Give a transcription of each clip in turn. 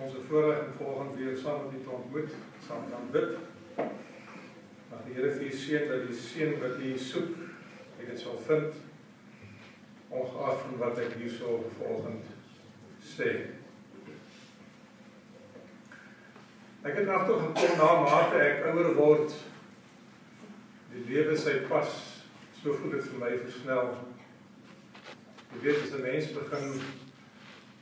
ons 'n voorreg om volgende weer saam met u te ontmoet, saam kan bid. Mag die Here vir u seën dat die seën wat u soek, u dit sal vind ongeag van wat ek hierso volgende sê. Ek het nog toe gekom na mate ek ouer word. Die lewe sy pas so goed het vir my versnel. Jy weet as 'n mens begin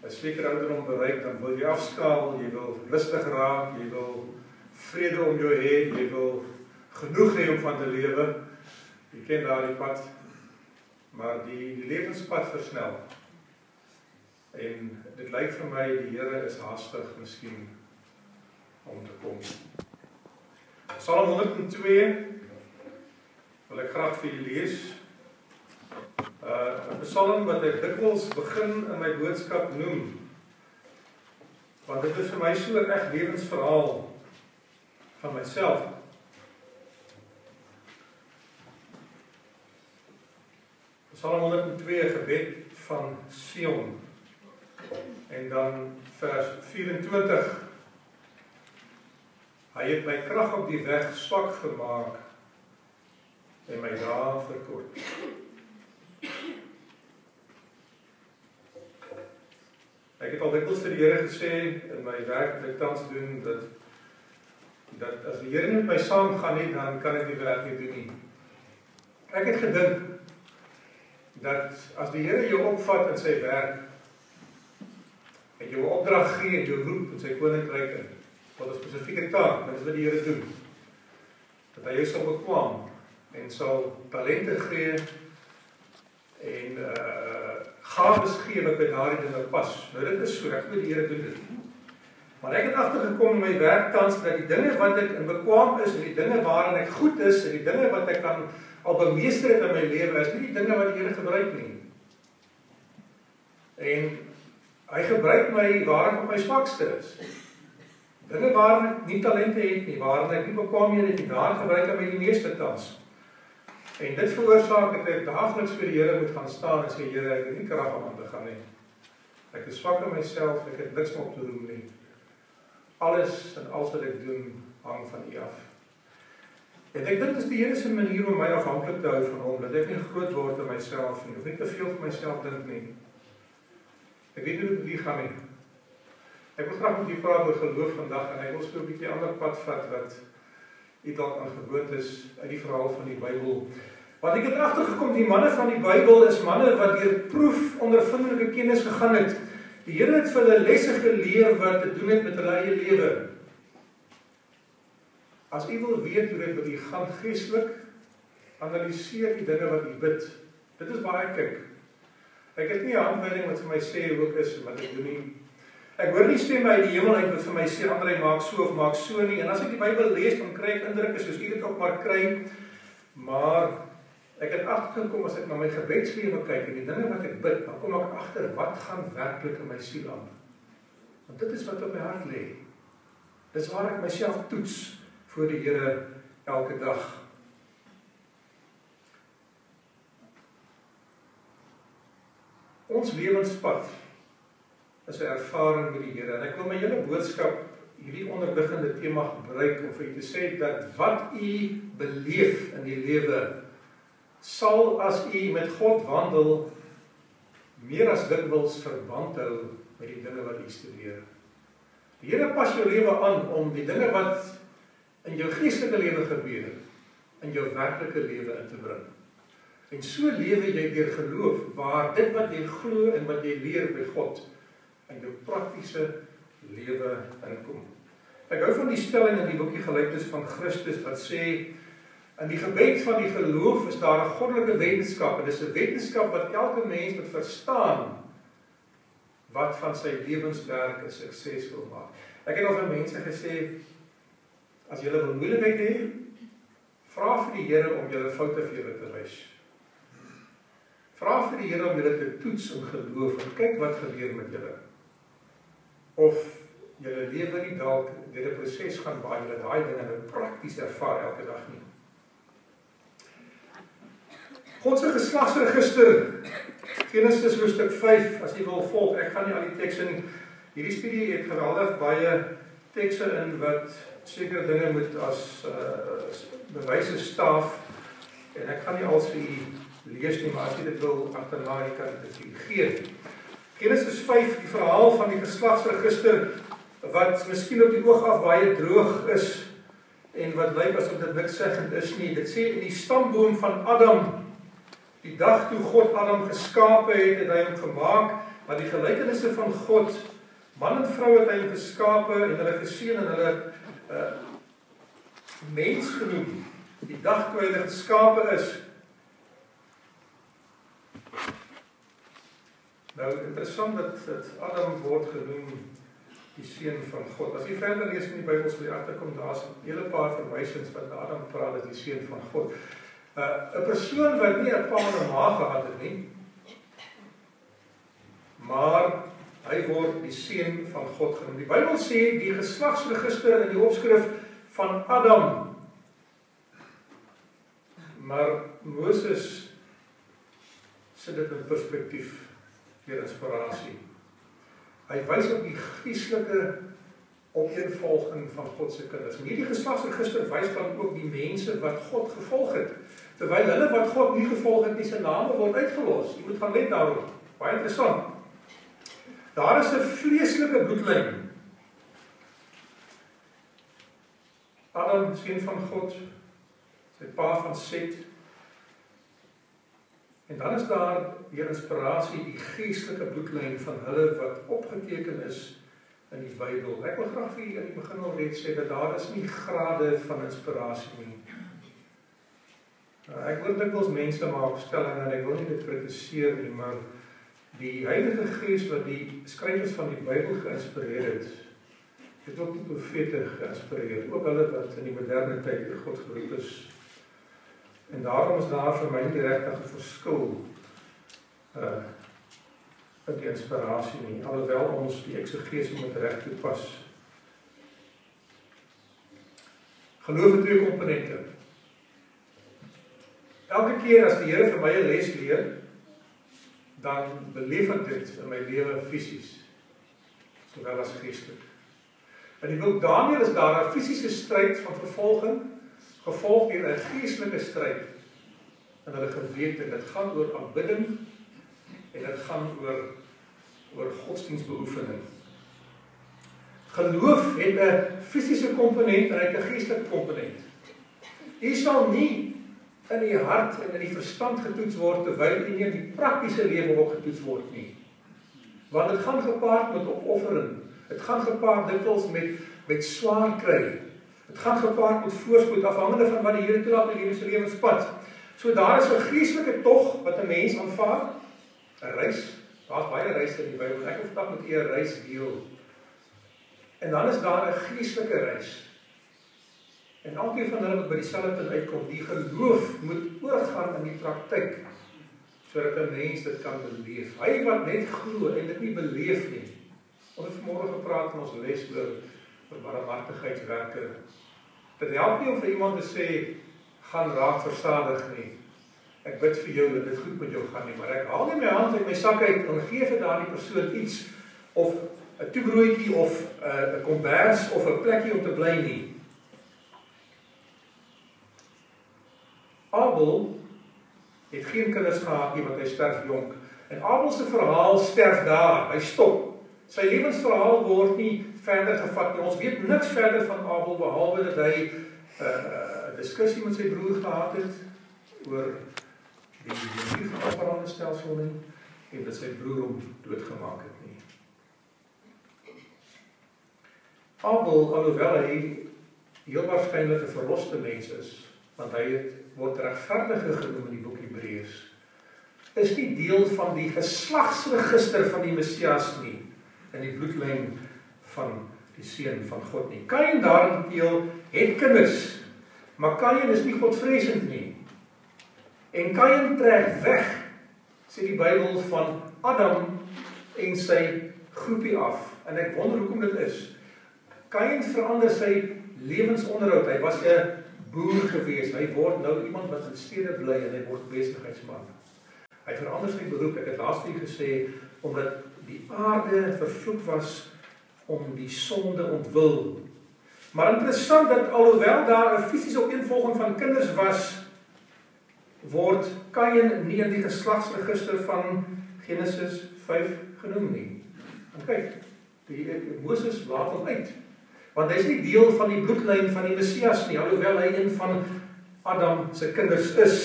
'n sekere ouderdom bereik, dan wil jy afskaal, jy wil rustig raak, jy wil vrede om jou hê, jy wil genoeg hê om van te lewe. Jy ken daardie pad. Maar die die lewenspad versnel. En dit lyk vir my die Here is haastig miskien om te kom. Psalm 102 wil ek graag vir julle lees. Uh 'n psalm wat ek dikwels begin in my boodskap noem. Want dit is vir my so 'n reg lewensverhaal van myself. Psalm 102 gebed van Sion. En dan vers 24 Hy het my krag op die weg swak gemaak en my dae verkort. Ek het al dikwels vir die Here gesê in my werk wat ek tans doen dat dat as die Here nie met my saamgaan nie, dan kan ek die werk nie doen nie. Ek het gedink dat as die Here jou opvat in sy werk en jou opdrag gee en jou roep in sy koninkryk in tot 'n spesifieke taak, dit is wat die Here doen. Dat hy jou sal bekwam en sal talente gee en uh gawes gee wat by daardie dinge pas. Nou dit is so, ek moet die Here doen dit. Maar ek het agtergekom in my werk tans dat die dinge wat ek in bekwam is en die dinge waarin ek goed is en die dinge wat ek kan al bemeester het in my lewe is nie die dinge wat die Here gebruik nie. En hy gebruik my waarin ek my swakste is. Dinge waarin ek nie talente het nie, waarin ek nie bekwaamhede het nie, daar gebruik hy my die meeste tans. En dit veroorsaak dat ek daagliks voor die Here moet gaan staan en sê Here, ek het nie krag om aan te gaan nie. Ek is swak in myself, ek het niks om te doen nie. Alles en alles wat ek doen hang van U af. En ek dink dit is die Here se manier om my afhanklik te hou van hom, dat ek nie groot word in myself nie, of nie te veel vir myself dink nie. Ek weet nie hoe dit gaan nie. Ek wil graag met julle praat oor geloof vandag en ek wil so 'n bietjie ander pad vat wat u dalk aan gewoond is uit die verhaal van die Bybel. Want ek het agtergekom die manne van die Bybel is manne wat deur proef ondervindelike kennis gegaan het. Die Here het vir hulle lesse geleer wat te doen het met hulle eie lewe. As u wil weet hoe dit met u gaan geestelik, analiseer die dinge wat u bid. Dit is baie kyk. Ek het nie 'n aanwyling wat vir my sê hoe ek is wat ek doen nie. Ek hoor nie stemme uit die hemel uit wat vir my sê Andre maak so of maak so nie. En as ek die Bybel lees, dan kry ek indrukke soos u dit ook maar kry. Maar ek het agtergekom as ek na my gebedslewe kyk en die dinge wat ek bid, dan kom ek agter wat gaan werklik in my siel aan. Want dit is wat op my hart lê. Dis waar ek myself toets voor die Here elke dag. Ons lewenspad is 'n ervaring met die Here. En ek wil my hele boodskap hierdie onderliggende tema gebruik om vir u te sê dat wat u beleef in die lewe sal as u met God wandel meer as dikwels verband hou met die dinge wat u studeer. Die Here pas jou lewe aan om die dinge wat in jou geestelike lewe gebeur in jou werklike lewe in te bring. En so lewe jy deur geloof waar dit wat jy glo en wat jy leer by God in jou praktiese lewe inkom. Ek hou van die stelling in die boekie Gelykenis van Christus wat sê in die gebed van die geloof is daar 'n goddelike wetenskap en dis 'n wetenskap wat elke mens moet verstaan wat van sy lewenswerk 'n sukses wil maak. Ek het al vir mense gesê as jy wil moeilikheid hê, vra vir die Here om jou foute vir jou te wys. Vra vir die Here om jou te toets in geloof en kyk wat gebeur met jou of julle lewe nie dalk deur 'n proses gaan waar julle daai dinge nou prakties ervaar elke dag nie. God se geslagsregister Genesis hoofstuk 5 as jy wil volg, ek gaan nie al die tekste nie. Hierdie studie het geweldig baie tekste in wat sekere dinge moet as uh bewyse staaf en ek gaan nie al sy lees nie, maar as jy dit wil agterna jy kan dit gee. Genesis 5, die verhaal van die geslagsregister wat miskien op die oog af baie droog is en wat lyk asof dit niks seggend is nie. Dit sê in die stamboom van Adam die dag toe God Adam geskape het, het hy hom gemaak, maar die gelykenisse van God man en vrou het hy geskape en hulle geseën en hulle uh mens genoem. Die dag toe hy geskape is. Nou interessant dat dat Adam word genoem die seun van God. As jy verder lees in die Bybel sal jy agterkom daar's 'n hele paar verwysings wat Adam praat as die seun van God. 'n uh, 'n persoon wat nie 'n pa en 'n ma gehad het nie. Maar hy word die seun van God genoem. Die Bybel sê die geslagsregister in die opskrif van Adam. Maar Moses sit dit in perspektief deur inspirasie. Hy wys op die geestelike opeenvolging van God se kinders. En hierdie geslagsregister wys dan ook die mense wat God gevolg het. Terwyl hulle wat God nie gevolg het nie, se name word uitgelos. Jy moet gaan let daarop. Baie interessant. Daar is 'n vleeslike bloedlyn. Adam, seun van God, sy pa van Set. En dan is daar deur inspirasie die geestelike bloedlyn van hulle wat opgeteken is in die Bybel. Ek wil graag vir julle in die begin al net sê dat daar is nie grade van inspirasie nie. Nou, ek wil dikwels mense maak stellings en ek wil nie dit kritiseer nie, maar die Heilige Gees wat die skrywers van die Bybel geïnspireer het, het ook die profete geïnspireer, ook hulle wat in die moderne tyd deur God geroep is. En daarom is daar vir my nie regtig 'n verskil uh in die inspirasie nie, alhoewel ons die eksegese moet reg toepas. Geloof het twee komponente. Elke keer as die Here vir my 'n les leer, dan beleef ek dit in my lewe fisies sowel as geestelik. In die boek Daniël is daar 'n fisiese stryd van vervolging gevolg deur 'n geestelike stryd in hulle gewete. Dit gaan oor aanbidding en dit gaan oor oor godsdienstbeoefening. Geloof het 'n fisiese komponent en 'n geestelike komponent. Jy sal nie in die hart en in die verstand getoets word terwyl jy nie in die praktiese lewe ook getoets word nie. Want dit gaan gepaard met opoffering. Dit gaan gepaard dikwels met met swaar kry. Dit gaan gepaard met voorspoed afhangende van wat die Here toelaat in jou lewenspad. So daar is 'n geestelike tog wat 'n mens aanvaar. 'n Reis. Daar's baie reise in die Bybel. Ek wil vandag met u 'n reis deel. En dan is daar 'n geestelike reis. En elkeen van hulle moet by dieselfde punt uitkom. Die geloof moet oorgaan in die praktyk sodat 'n mens dit kan beleef. Hy wat net glo en dit nie beleef nie. Ons het vanmôre gepraat in ons les oor vir barmhartigheidswerke. Dit help nie om vir iemand te sê gaan raak versadig nie. Ek bid vir jou dat dit goed met jou gaan nie, maar ek haal nie my hand uit my sak uit en gee vir daardie persoon iets of 'n toebroodjie of 'n kombers of 'n plekkie om te bly nie. Abel het geen kinders gehad nie want hy sterf jonk. En Abel se verhaal sterf daar. Hy stop. Sy lewensverhaal word nie verder gevat nie. Ons weet niks verder van Abel behalwe dat hy 'n uh, diskussie met sy broer gehad het oor die die van Abraham stelsel nie en dat sy broer hom doodgemaak het nie. Abel alhoewel hy heel waarskynlik 'n verloste mens is, want hy het word regverdige genoem in die boek Hebreërs is nie deel van die geslagsregister van die Messias nie in die bloedlyn van die seun van God nie. Kain daarteenoor het kinders, maar Kain is nie godvreesend nie. En Kain trek weg sê die Bybel van Adam en sy groepie af. En ek wonder hoekom dit is. Kain verander sy lewensonderhoud. Hy was 'n boer gewees. Hy word nou iemand wat in stede bly en hy word besigheidsman. Hy verander sy beroep. Ek het laasweek gesê omdat die aarde vervloek was om die sonde ontwil. Maar interessant dat alhoewel daar 'n fisiese opeenvolging van kinders was, word Kain nie in die geslagsregister van Genesis 5 genoem nie. En kyk, die Moses laat hom uit. Want hy is nie deel van die bloedlyn van die Messias nie, alhoewel hy een van Adam se kinders is.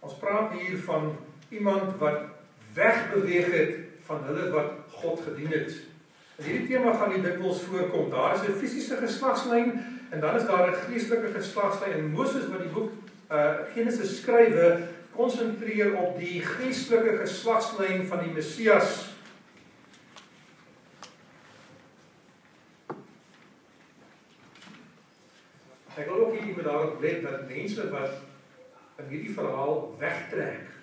Ons praat hier van iemand wat wegbeweeg het van hulle wat God gedien het. In hierdie tema gaan dit dikwels voorkom. Daar is 'n fisiese geslagslyn en dan is daar 'n geestelike geslagslyn. En Moses wat die boek uh Genesis skrywe, konsentreer op die geestelike geslagslyn van die Messias. Ek wil ook hier met daarop let dat mense wat in hierdie verhaal wegtrek.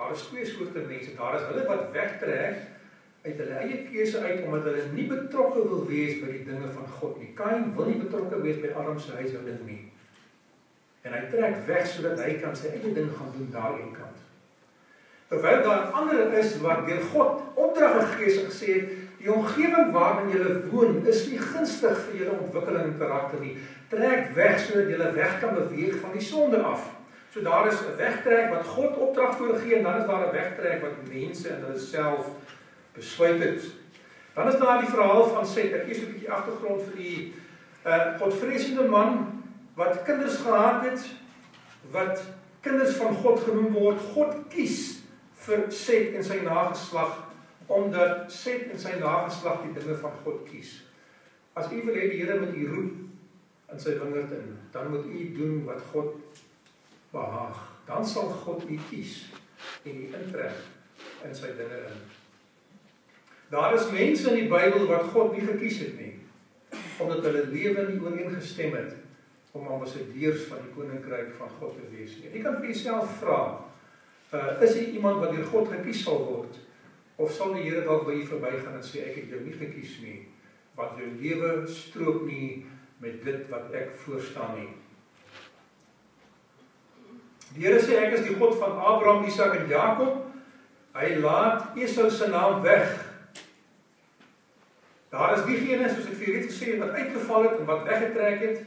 Daar is twee soorte mense. Daar is hulle wat wegtrek uit hulle eie keuse uit omdat hulle nie betrokke wil wees by die dinge van God nie. Kain wil nie betrokke wees by Adam se huishouding nie. En hy trek weg sodat hy kan sy eie ding gaan doen daarin kant. Terwyl daar ander is wat deur God opdrag gegee is en gesê het die omgewing waarin jy woon is nie gunstig vir jou ontwikkeling en karakter nie. Trek weg sodat jy weg kan beweeg van die sonde af. So daar is 'n wegtrek wat God opdrag voorgee en dan is daar 'n wegtrek wat mense in hulle self besluit het. Dan is daar die verhaal van Set. Ek gee so 'n bietjie agtergrond vir die uh godvreesende man wat kinders gehad het wat kinders van God genoem word. God kies vir Set en sy nageslag omdat Set en sy nageslag die dinge van God kies. As u wil hê die Here moet u roep in sy wingerd in, dan moet u doen wat God behaag. Dan sal God u kies en u intrek in sy dinge in. Daar is mense in die Bybel wat God nie gekies het nie omdat hulle lewe nie ooreengestem het om ambassadeurs van die koninkryk van God te wees nie. Jy kan vir jouself vra, uh, is jy iemand wat deur God gekies sal word of sal die Here dalk by jou verbygaan en sê ek het jou nie gekies nie want jou lewe strook nie met dit wat ek voorstaan nie. Die Here sê ek is die God van Abraham, Isak en Jakob. Hy laat Esau se naam weg Daar is diegene soos ek vir julle het gesê wat uitgeval het en wat weggetrek het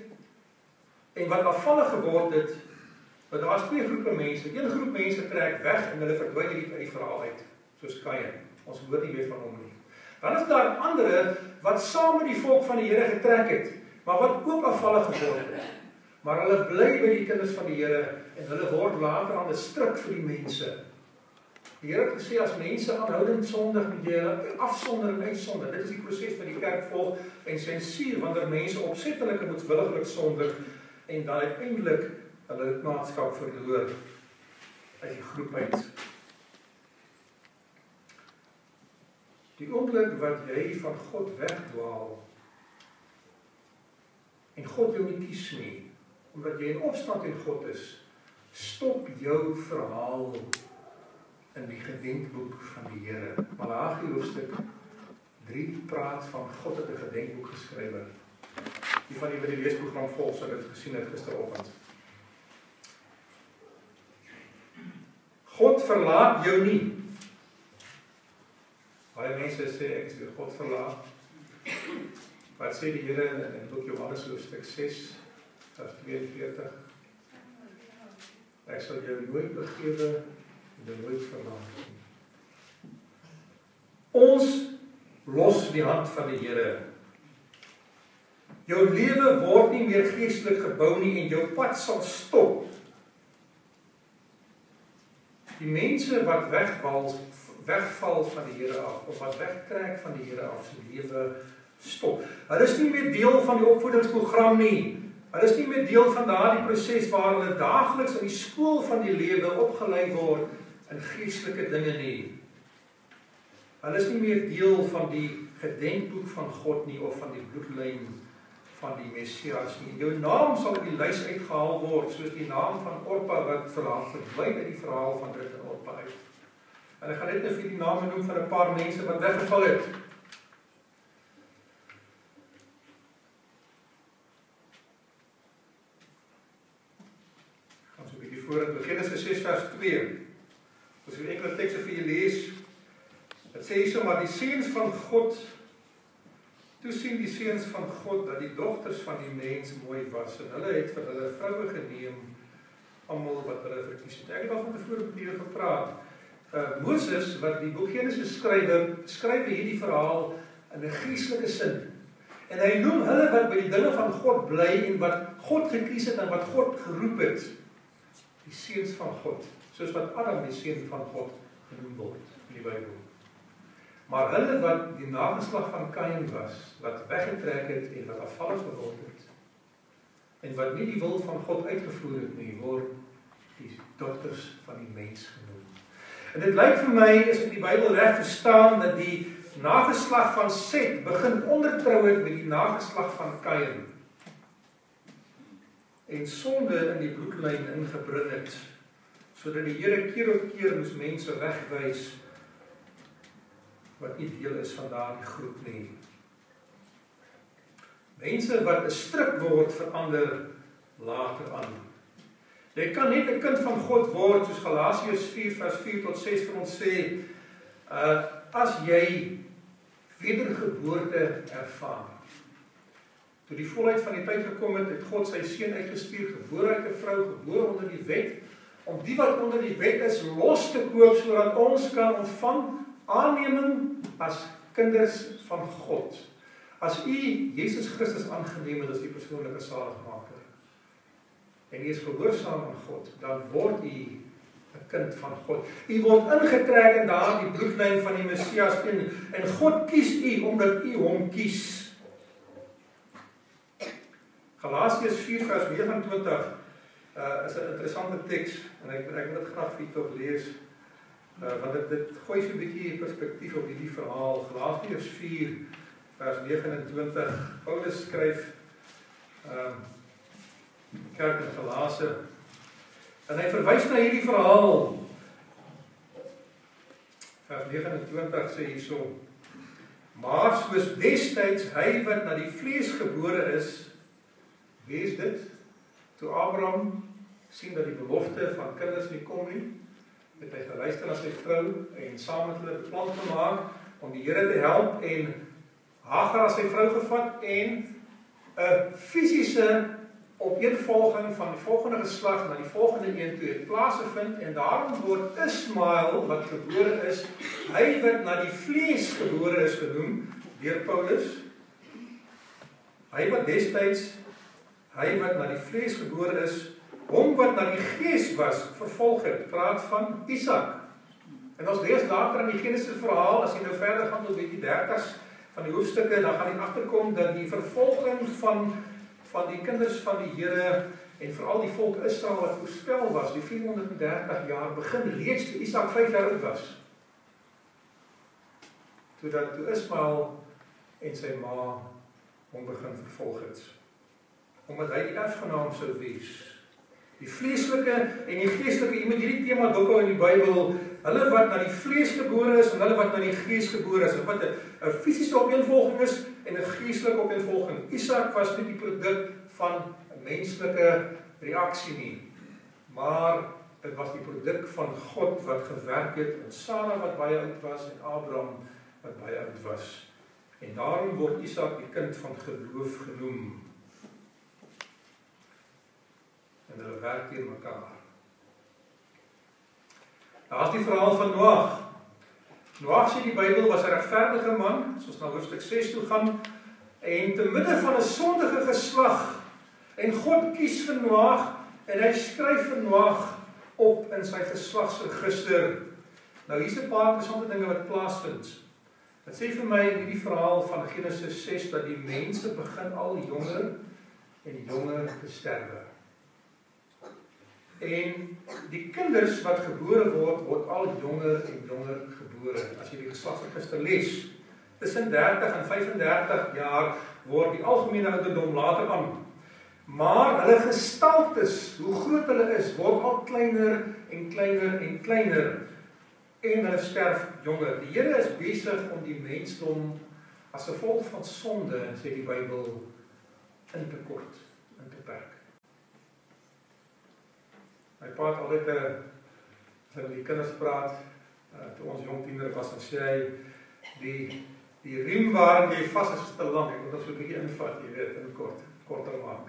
en wat afvallig geword het. Maar daar's twee groepe mense. Een groep mense trek weg en hulle verdwyn uit die verhaal uit, soos Kain. Ons hoor nie meer van hom nie. Dan is daar ander wat saam met die volk van die Here getrek het, maar wat ook afvallig geword het. Maar hulle bly by die kinders van die Here en hulle word later aan 'n stryk vir die mense. Die Here het gesê as mense aanhoudend sondig met jy afsonder en uitsonder. Dit is die proses wat die kerk volg en sensuur wanneer mense opsettelik en moedswilliglik sondig en dan uiteindelik hulle lidmaatskap verloor uit die groep uit. Die oomblik wat jy van God wegdwaal en God jou nie kies nie omdat jy in opstand teen God is, stop jou verhaal in die gedenkboek van die Here. Malagi hoofstuk 3 praat van God het 'n gedenkboek geskryf. Die van die wat die leesprogram volg sou dit gesien het gisteroggend. God verlaat jou nie. Baie mense sê ek deur God verlaat. Wat sê die Here in in boek Johannes hoofstuk 6 vers 42? Ek sal jou nooit begewe dit nooit verlaat nie. Ons los die hand van die Here. Jou lewe word nie meer geestelik gebou nie en jou pad sal stop. Die mense wat wegval wegval van die Here af of wat wegtrek van die Here af se lewe stop. Hulle is nie meer deel van die opvoedingsprogram nie. Hulle is nie meer deel van daardie proses waar hulle daagliks in die skool van die lewe opgelei word in geestelike dinge nie. Hulle is nie meer deel van die gedenkboek van God nie of van die bloedlyn van die Messias nie. Jou naam sal op die lys uitgehaal word soos die naam van Orpa wat verlaat verdwyn uit die verhaal van Rut en Orpa uit. En ek gaan net net vir die name noem van 'n paar mense wat weggeval het. Ons so 'n bietjie voor in Genesis 6 vers 2. As jy enkele tekste vir julle lees, Dit sê hierso maar die seuns van God toe sien die seuns van God dat die dogters van die mens mooi was en hulle het vir hulle vroue geneem almal wat hulle verkies het. Ek het al van tevore met julle gepraat. Uh Moses wat die boek Genesis skrywer, skryf hierdie verhaal in 'n geestelike sin. En hy noem hulle wat by die dinge van God bly en wat God gekies het en wat God geroep het, die seuns van God, soos wat Adam die seun van God genoem word in die Bybel. Maar hulle wat die nageslag van Kain was, wat weggetrek het en wat afvallig geword het en wat nie die wil van God uitgevoer het nie, word die dogters van die mens genoem. En dit lyk vir my as ek die Bybel reg verstaan dat die nageslag van Set begin ondertrou het met die nageslag van Kain. En sonde in die bloedlyn ingebring het sodat die Here keer op keer moes mense wegwys wat nie deel is van daardie groep nie. Mense wat 'n stryk word verander later aan. Jy kan net 'n kind van God word soos Galasiërs 4 vers 4 tot 6 vir ons sê, uh as jy wedergeboorte ervaar. Toe die volheid van die tyd gekom het, het God sy seun uitgestuur, gebore uit 'n vrou, gebore onder die wet, om die wat onder die wet is los te koop sodat ons kan ontvang aanneming as kinders van God. As u Jesus Christus aangeneem het as die persoonlike saligmaker en u is gehoorsaam aan God, dan word u 'n kind van God. U word ingetrek in daardie bloedlyn van die Messias en en God kies u omdat u hom kies. Galasiërs 4 vers 29 uh is 'n interessante teks en ek ek wil dit graag vir julle lees. Uh, want dit dit gooi so 'n bietjie perspektief op hierdie verhaal. Galasiërs 4 vers 29. Paulus skryf ehm um, kerk in Galasië en hy verwys na hierdie verhaal. Vers 29 sê hierso: Maar soos destyds hy wat na die vlees gebore is, wie is dit? Toe Abraham sien dat die belofte van kinders nie kom nie, het hy geluister na sy vrou en saam met hulle plan gemaak om die Here te help en Hagar as sy vrou gevat en 'n fisiese opeenvolging van die volgende geslag na die volgende een toe het plaasgevind en daarom word Ismael wat gebore is, hy wat na die vlees gebore is genoem deur Paulus. Hy wat destyds hy wat na die vlees gebore is, hom wat na die gees was vervolg het, praat van Isak. En ons lees later in die Genesis verhaal as jy nou verder gaan tot die 30s van die hoofstukke, dan gaan jy agterkom dat die vervolging van van die kinders van die Here en veral die volk Israel wat voorspel was, die 430 jaar begin reeds toe Isak 5 jaar oud was. Toe dat toe Ismael en sy ma hom begin vervolg het. Omdat hy die erfgenaam sou wees Die vleeslike en die geestelike, jy moet hierdie tema dophou in die Bybel. Hulle wat na die vlees gebore is en hulle wat na die gees gebore is. Wat 'n fisiese opeenvolging is en 'n geestelike opeenvolging. Isak was nie die produk van 'n menslike reaksie nie. Maar dit was die produk van God wat gewerk het in Sara wat baie oud was en Abraham wat baie oud was. En daarom word Isak die kind van geloof genoem. En hulle werk teen mekaar. Daar's die verhaal van Noag. Noag sê die Bybel was 'n regverdige man, soos na hoofstuk 6 toe gaan, en te midde van 'n sondige geslag en God kies vir Noag en hy skryf vir Noag op in sy geslagsregister. Nou hier's 'n paar interessante dinge wat plaasvind. Dit sê vir my in hierdie verhaal van Genesis 6 dat die mense begin al jonger en jonger te sterwe. En die kinders wat gebore word, word al jonger en jonger gebore. As jy die geslagsregister lees, tussen 30 en 35 jaar word die algemene ouderdom later aan. Maar hulle gestaltes, hoe groot hulle is, word al kleiner en kleiner en kleiner en hulle sterf jonger. Die Here is besig om die mensdom as gevolg van sonde, sê die Bybel, in te kort, in te perk. My pa het altyd 'n as hy met die kinders praat, uh, toe ons jong tiener was, dan sê hy die die riem waarin jy vas is te lank. Ek moet dit so 'n bietjie invat, jy weet, in kort, korter maak.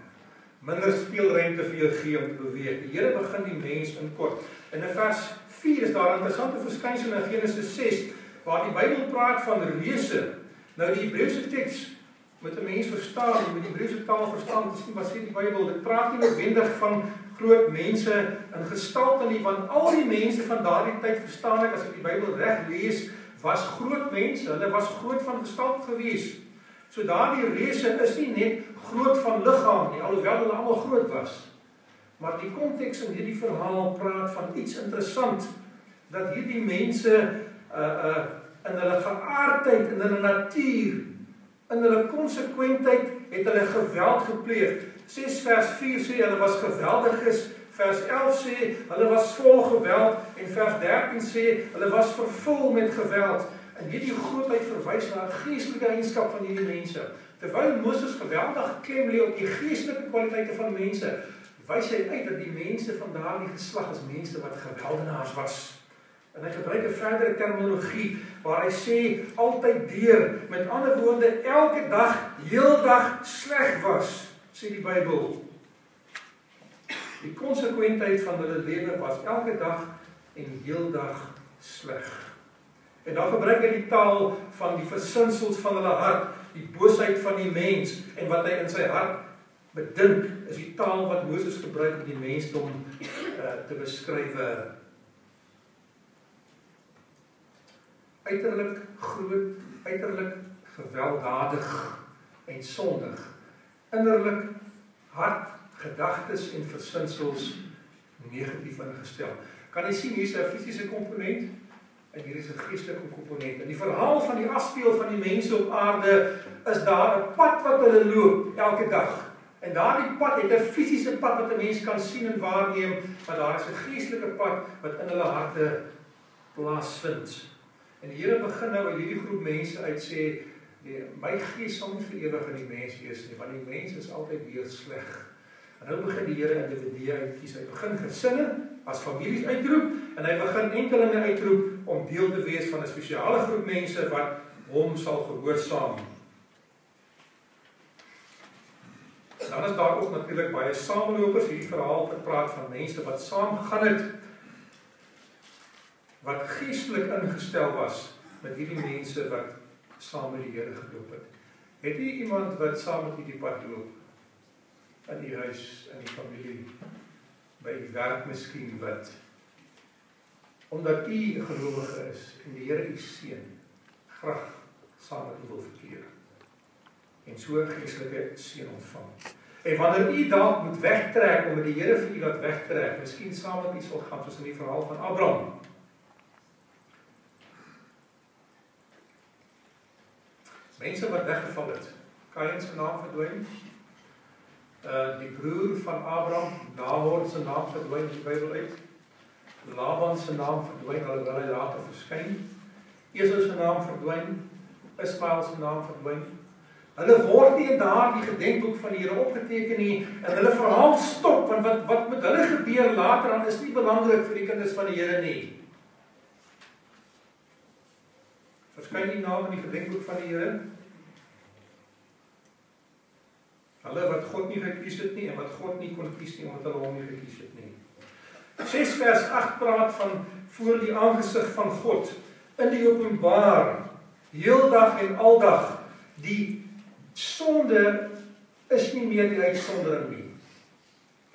Minder speelruimte vir jou gee om te beweeg. Die Here begin die mens in kort. In vers 4 is daar 'n interessante verskynsel in Genesis 6 waar die Bybel praat van reuse. Nou die Hebreëse teks moet 'n mens verstaan, jy moet die Hebreëse taal verstaan, dis nie wat sê die Bybel, dit praat nie noodwendig van groot mense in gestalte nie, want al die mense van daardie tyd verstaan ek as ek die Bybel reg lees, was groot mense, hulle was groot van gestalte gewees. So daardie reuse is nie net groot van liggaam nie, alhoewel hulle almal groot was. Maar die konteks in hierdie verhaal praat van iets interessant dat hierdie mense uh uh in hulle geaardheid en in hulle natuur in hulle konsekwentheid het hulle geweld gepleeg. 6 vers 4 sê hulle was geweldiges Vers 11 sê hulle was vol geweld en vers 13 sê hulle was vervul met geweld. En hierdie grootheid verwys na 'n geestelike eienskap van hierdie mense. Terwyl Moses geweldig klem lê op die geestelike kwaliteite van mense, wys hy uit dat die mense van daardie geslag is mense wat geweldenaars was. En hy gebruik 'n verdere terminologie waar hy sê altyd deur, met ander woorde elke dag, heeldag sleg was, sê die Bybel. Die konsekwentheid van hulle lewe was elke dag en heeldag sleg. En dan gebruik hy die taal van die versinsels van hulle hart, die boosheid van die mens en wat hy in sy hart bedink, is die taal wat Moses gebruik om die mensdom uh, te beskryf. Uiterlik groot, uiterlik gewelddadig en sondig. Innerlik hart gedagtes en versinsels negatief ingestel. Kan jy sien hier's 'n fisiese komponent en hier is 'n geestelike komponent. In die verhaal van die afspeel van die mense op aarde is daar 'n pad wat hulle loop elke dag. En daardie pad het 'n fisiese pad wat 'n mens kan sien en waarneem, maar daar is 'n geestelike pad wat in hulle harte plaasvind. En die Here begin nou uit hierdie groep mense uit sê, nee, my gees sal nie vir ewig in die mens wees nie, want die mens is altyd weer sleg. En nou begin die Here individue uitkies. Hy begin gesinne as families uitroep en hy begin enkelinge uitroep om deel te wees van 'n spesiale groep mense wat hom sal gehoorsaam. Dan is daar ook natuurlik baie samelopers. Hierdie verhaal praat van mense wat saam gaan het wat geestelik ingestel was met hierdie mense wat saam met die Here geloop het. Het jy iemand wat saam met hierdie pad loop? in die huis, in die familie, by die werk miskien wat omdat u 'n gelowige is en die Here u seën, graag saam met u wil verkeer. En so geestelike seën ontvang. En wanneer u dalk moet wegtrek omdat die Here vir u laat wegtrek, miskien saam met u sal gaan soos in die verhaal van Abraham. Mense wat weggeval het. Kain se naam verdwyn, uh die broer van Abraham, Nahor se naam verdwyn in die Bybel uit. Laban se naam verdwyn alhoewel hy later verskyn. Esau se naam verdwyn, Ismael se naam verdwyn. Hulle word nie in daardie gedenkboek van die Here opgeteken nie en hulle verhaal stop want wat wat met hulle gebeur later dan is nie belangrik vir die kinders van die Here nie. Verskyn nie name in die gedenkboek van die Here nie. Hulle wat God nie gekies het nie en wat God nie kon kies nie omdat hulle hom nie gekies het nie. 6 vers 8 praat van voor die aangesig van God in die openbaar heeldag en aldag die sonde is nie meer die uitsondering nie.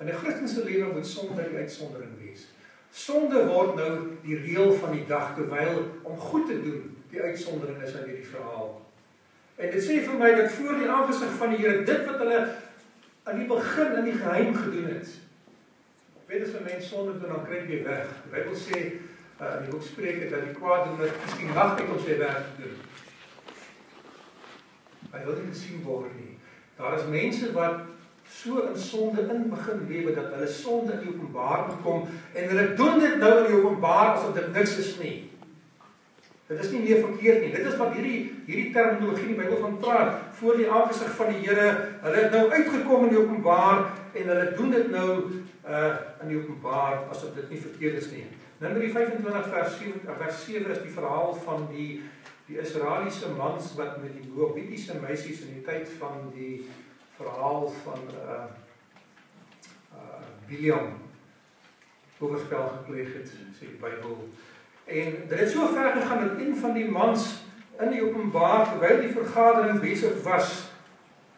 In 'n Christelike lewe moet sonde die uitsondering wees. Sonde word nou die reël van die dag terwyl om goed te doen die uitsondering is in hierdie verhaal. En dit sê vir my dat voor die aangesig van die Here dit wat hulle aan die begin in die geheim gedoen het. Weet as 'n mens sonde doen dan kry jy weg. Die Bybel sê uh, in die boek Spreuke dat die kwaadoener kies die nag uit om sy werk doen. Hy wil nie gesien word nie. Daar is mense wat so in sonde in begin lewe dat hulle sonde in openbaar kom en hulle doen dit nou in die openbaar asof dit niks is nie. Dit is nie meer verkeerd nie. Dit is wat hierdie hierdie terminologie in die Bybel van praat. Voor die aangesig van die Here, hulle het nou uitgekom in die openbaar en hulle doen dit nou uh in die openbaar asof dit nie verkeerd is nie. Numeri 25 vers 7 vers 7 is die verhaal van die die Israeliese mans wat met die Moabitiese meisies in die tyd van die verhaal van uh uh Biliam oorspel gepleeg het, sê die Bybel. En dit het so ver gegaan dat een van die mans in die openbaar terwyl die vergadering besig was,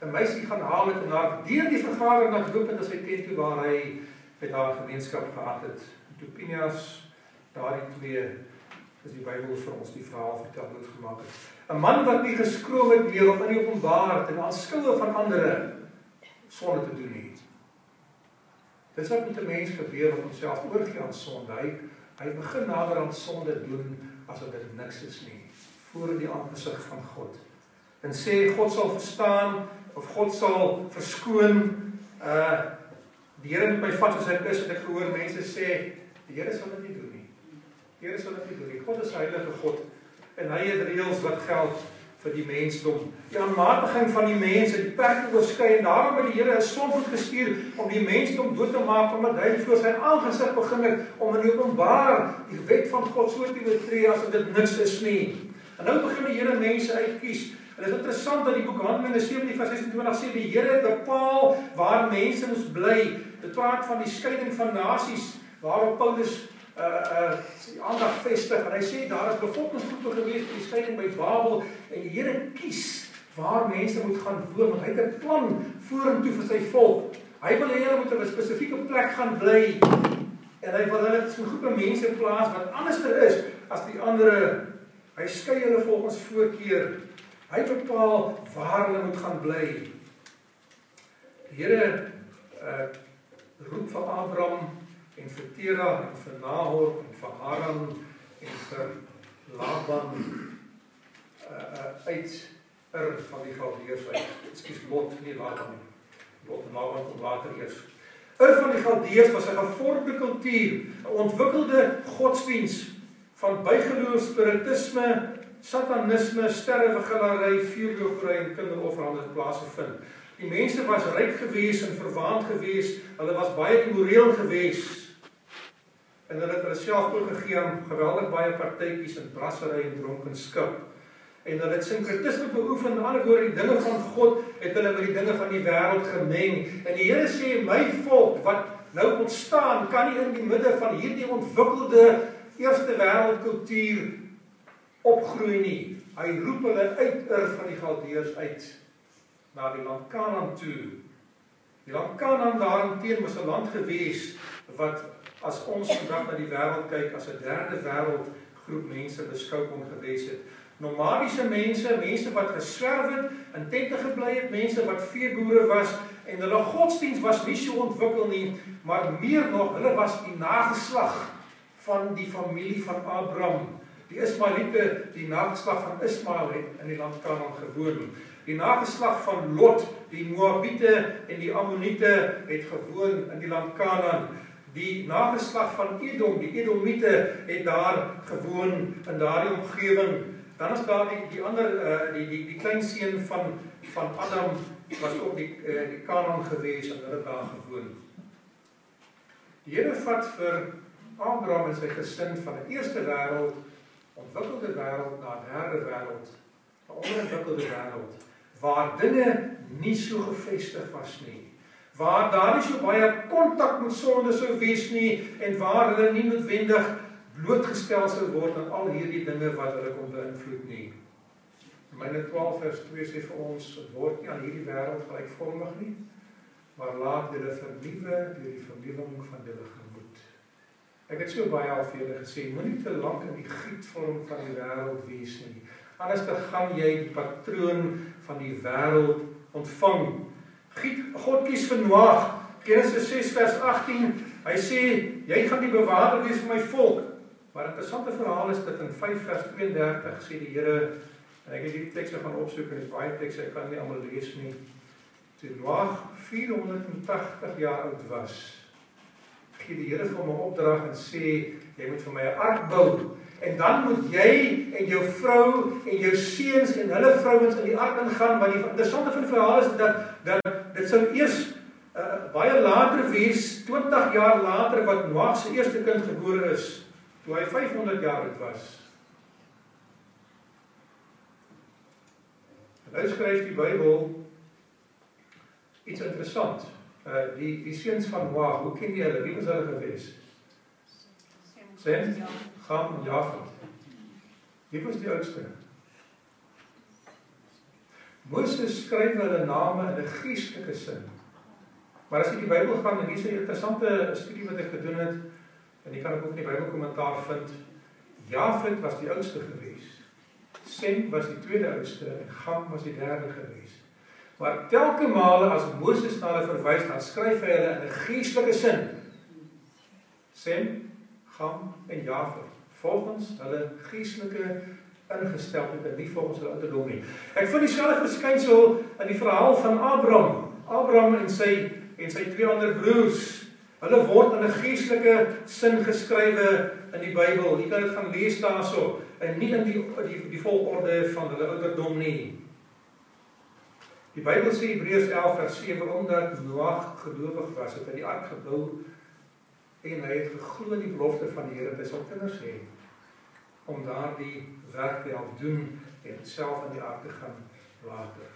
'n meisie gaan haal het en haar deur die vergadering laat loop in sy tent toe waar hy met haar gemeenskap gehad het. Toe Pinias daardie twee is die Bybel vir ons die verhaal vertel hoe dit gemaak het. 'n Man wat nie geskroom het weer om in die openbaar te aanskoue van ander sonde te doen nie. Dis wat met 'n mens gebeur om homself oorgee aan sonde. Hy hy begin nader aan sonde doen asof dit niks is nie voor die aangesig van God. En sê God sal verstaan of God sal verskoon uh die Here moet my vat soos ek is en ek gehoor mense sê die Here sal dit nie doen nie. Die Here sal dit nie doen nie. God is heilige God en hy het reëls wat geld vir die mensdom. Die aanmatiging van die mense, die perke oorskry en daarom het die Here 'n sonvoet gestuur om die mensdom dood te maak omdat hy voor sy aangesig begin het om in openbaar die wet van God so te oortree asof dit niks is nie. En nou begin die Here mense uitkies. En dit is interessant dat die boek Handelinge 17:26 sê die Here bepaal waar mense moet bly. Dit praat van die skeiding van nasies waarop Paulus uh uh aandag vestig en hy sê daar is bevolkingsgroepe gewees in die skeiding by Babel en die Here kies waar mense moet gaan woon want hy het 'n plan vorentoe vir sy volk. Hy wil hê hulle moet op 'n spesifieke plek gaan bly en hy wil hulle so groepe mense plaas wat anderster is as die ander. Hy skei hulle volgens voorkeur. Hy bepaal waar hulle moet gaan bly. Die Here uh roep vir Abraham en vir Tera en vir Nahor en vir Haran en vir Laban uh, uit er van die Galdeërs uit. Ekskuus Lot nie Laban nie. Lot en Laban kom later eers. Er van die Galdeërs was 'n gevorderde kultuur, 'n ontwikkelde godsdiens van bygeloof, spiritisme, satanisme, sterrewiggelary, vuurlopery en kinderofferande plaasgevind. Die mense was ryk gewees en verwaand gewees. Hulle was baie immoreel gewees en hulle het hulle self oorgegee aan geweldig baie partytjies en brassery en dronkenskap. En hulle het sinkretisme beoefen, aan die ander woorde die dinge van God het hulle met die dinge van die wêreld gemeng. En die Here sê my volk wat nou ontstaan kan nie in die midde van hierdie ontwikkelde eerste wêreldkultuur opgroei nie. Hy roep hulle uit Ur van die Galdeërs uit na die land Kanaan toe. Die land Kanaan daarteen was 'n land gewees wat as ons vandag na die wêreld kyk as 'n derde wêreld groep mense beskou kon gewees het. Nomadiese mense, mense wat geswerf het, in tente gebly het, mense wat veeboere was en hulle godsdiens was nie so ontwikkel nie, maar meer nog, hulle was die nageslag van die familie van Abraham. Die Ismaeliete, die nageslag van Ismael het in die land Kanaan gewoon. Die nageslag van Lot, die Moabiete en die Ammoniete het gewoon in die land Kanaan die nageslag van Edom, die Edomiete het daar gewoon in daardie omgewing. Dan is daar die die ander uh die die die klein seun van van Adam was ook die uh, die Kanaan gewees en hulle daar gewoon. Die Here vat vir Abraham en sy gesin van 'n eerste wêreld ontwikkelde wêreld na 'n derde wêreld, 'n onderontwikkelde wêreld waar dinge nie so gefestig was nie waar daar nie so baie kontak met sonde sou wees nie en waar hulle nie noodwendig blootgestel sou word aan al hierdie dinge wat hulle kon beïnvloed nie. Romeine 12 vers 2 sê vir ons word nie aan hierdie wêreld gelykvormig nie, maar laat julle vernuwe deur die vernuwing van julle gemoed. Ek het so baie al vir julle gesê, moenie te lank in die gietvorm van die wêreld wees nie. Anders dan gaan jy die patroon van die wêreld ontvang God kies vir Noag. Genesis 6 vers 18. Hy sê jy gaan die bewaarder wees vir my volk. Maar 'n interessante verhaal is dit in 5 vers 32 sê die Here en ek het hierdie tekste gaan opsoek en dit is baie tekste ek kan nie almal lees nie. Toe Noag 480 jaar oud was, gee die Here hom 'n opdrag en sê jy moet vir my 'n ark bou. En dan moet jy en jou vrou en jou seuns en hulle vrouens in die ark ingaan want die interessante van die verhaal is dat dat dit sou eers uh, baie later wees 20 jaar later wat Noag se eerste kind gebore is toe hy 500 jaar oud was. Nou skryf die Bybel iets interessant. Uh die die seuns van Noag, hoe ken jy hulle? Wie was hulle gewees? Sem, Ham Jafet. Wie was die oudste? Moses skryf hulle name in 'n geestelike sin. Maar as jy die Bybel gaan en hier's 'n interessante studie wat ek gedoen het en jy kan ook in die Bybelkommentaar vind. Jafet was die oudste gewees. Sem was die tweede oudste en Ham was die derde gewees. Maar telke male as Moses na hulle verwys, dan skryf hy hulle in 'n geestelike sin. Sem, Ham en Jafet volgens hulle geestelike ingesteldheid en nie volgens hulle ouderdom nie. Ek vind dieselfde verskynsel in die verhaal van Abraham. Abraham en sy en sy twee ander broers. Hulle word in 'n geestelike sin geskrywe in die Bybel. Jy kan dit gaan lees daarso en nie in die die die volgorde van hulle ouderdom nie. Die Bybel sê Hebreërs 11 vers 7 omdat Noag gelowig was, het hy die ark gebou en hy het geglo in die belofte van die Here dat hy sal kinders hê om daardie werk te help doen en self in die ark te gaan later.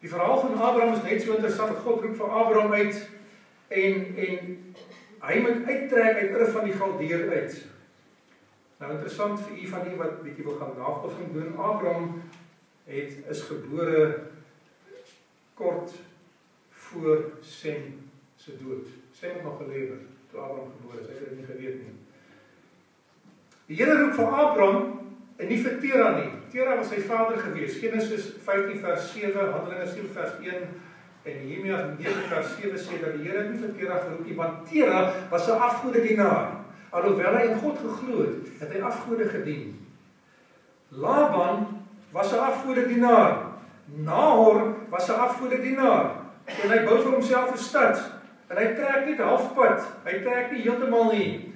Die verhaal van Abraham is net so interessant. God roep vir Abraham uit en en hy moet uittrek uit Ur van die Galdeer uit. Nou interessant vir u van u wat bietjie wil gaan navorsing doen. Abraham het is gebore kort voor Sem se dood. Sem het nog gelewe toe Abraham gebore is. Hy het dit nie geweet nie. Die Here roep vir Abraham en nie vir Tera nie. Tera was sy vader gewees. Genesis 15 vers 7, Handelinge 7 vers 1 en Nehemia 9 vers 7 sê dat die Here nie vir Tera geroep nie, want Tera was 'n afgodedienaar. Alhoewel hy in God geglo het, het hy afgode gedien. Laban was 'n afgodedienaar. Nahor was 'n afgodedienaar en hy bou vir homself 'n stad en hy trek net halfpad. Hy trek nie heeltemal nie.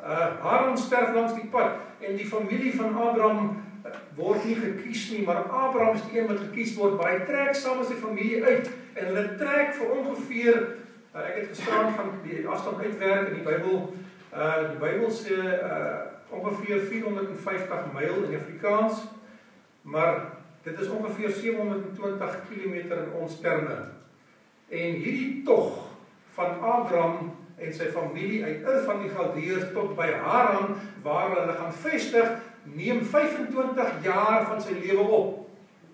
Uh Haran sterf langs die pad en die familie van Abraham uh, word nie gekies nie, maar Abraham is die een wat gekies word. Maar hy trek saam met sy familie uit en hulle trek vir ongeveer uh, ek het gestaan van die afstand uitwerk in die Bybel. Uh die Bybel sê uh ongeveer 450 myl in Afrikaans. Maar dit is ongeveer 720 km in ons terme. En hierdie tog van Abraham en sy familie uit Ur van die Galdeërs tot by Haran waar hulle gaan vestig, neem 25 jaar van sy lewe op.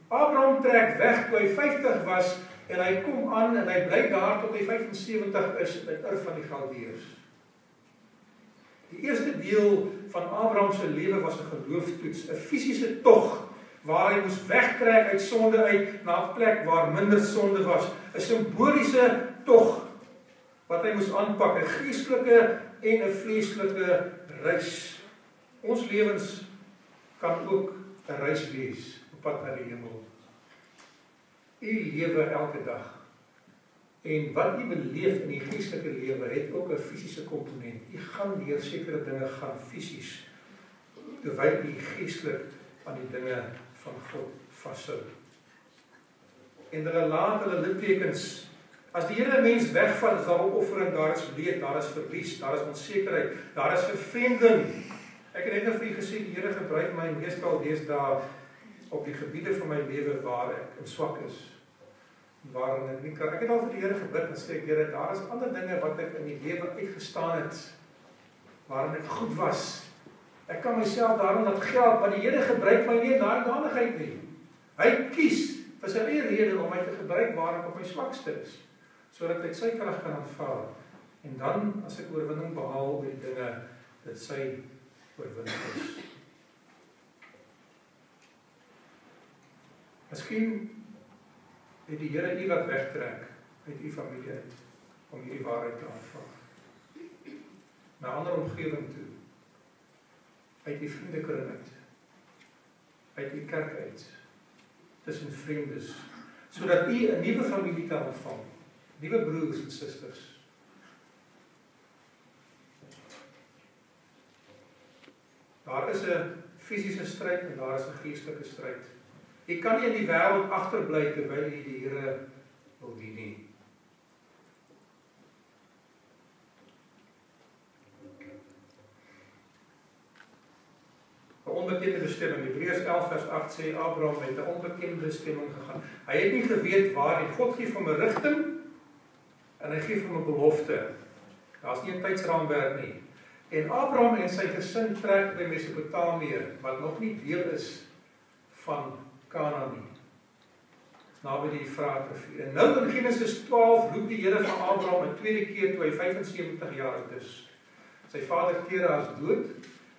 Abraham trek weg toe hy 50 was en hy kom aan en hy bly daar tot hy 75 is in Ur van die Galdeërs. Die eerste deel van Abraham se lewe was 'n geloofstoets, 'n fisiese tog waar hy moes wegtrek uit sonde uit na 'n plek waar minder sonde was, 'n simboliese tog wat hy moes aanpak, 'n geestelike en 'n vleeslike reis. Ons lewens kan ook 'n reis wees op pad na die hemel. U lewe elke dag. En wat u beleef in die geestelike lewe het ook 'n fisiese komponent. U gaan deur sekere dinge gaan fisies terwyl u geestelik aan die dinge van God vashou. En hulle laat hulle littekens As die Here 'n mens wegvat, is daar opoffering, daar is leed, daar is verlies, daar is onsekerheid, daar is vervreemding. Ek het net nou vir u gesê die Here gebruik my meestal deesdae op die gebiede van my lewe waar ek in swak is. Waarin ek nie kan ek het al vir die Here gebid en sê Here, daar is ander dinge wat ek in die lewe uitgestaan het waarin ek goed was. Ek kan myself daarom laat geld, maar die Here gebruik my nie in daardie danigheid nie. Hy kies vir sy eie rede om my te gebruik waar ek op my swakste is sodat ek sy krag kan aanvaar. En dan as ek oorwinning behaal by die dinge dit sy oorwinning is. Miskien het die Here u wat wegtrek uit u familie uit om hierdie waarheid te aanvaar. Na ander omgewing toe. Uit die vriendekring uit. Uit die kerk uit. Tussen vreemdes sodat u 'n nuwe familie kan ontvang. Liewe broers en susters. Daar is 'n fisiese stryd en daar is 'n geestelike stryd. Jy kan nie in die wêreld agterbly terwyl jy die Here wil dien nie. onbekende bestemming. Hebreërs 11 vers 8 sê Abraham het 'n onbekende bestemming gegaan. Hy het nie geweet waar nie. God gee hom 'n rigting en hy gee hom 'n belofte. Daar's nie 'n tydsraamwerk nie. En Abraham en sy gesin trek by Mesopotamië wat nog nie deel is van Kanaan nie. Naby die Eufraat rivier. En nou in Genesis 12 roep die Here vir Abraham 'n tweede keer toe hy 75 jaar oud is. Sy vader Tera is dood.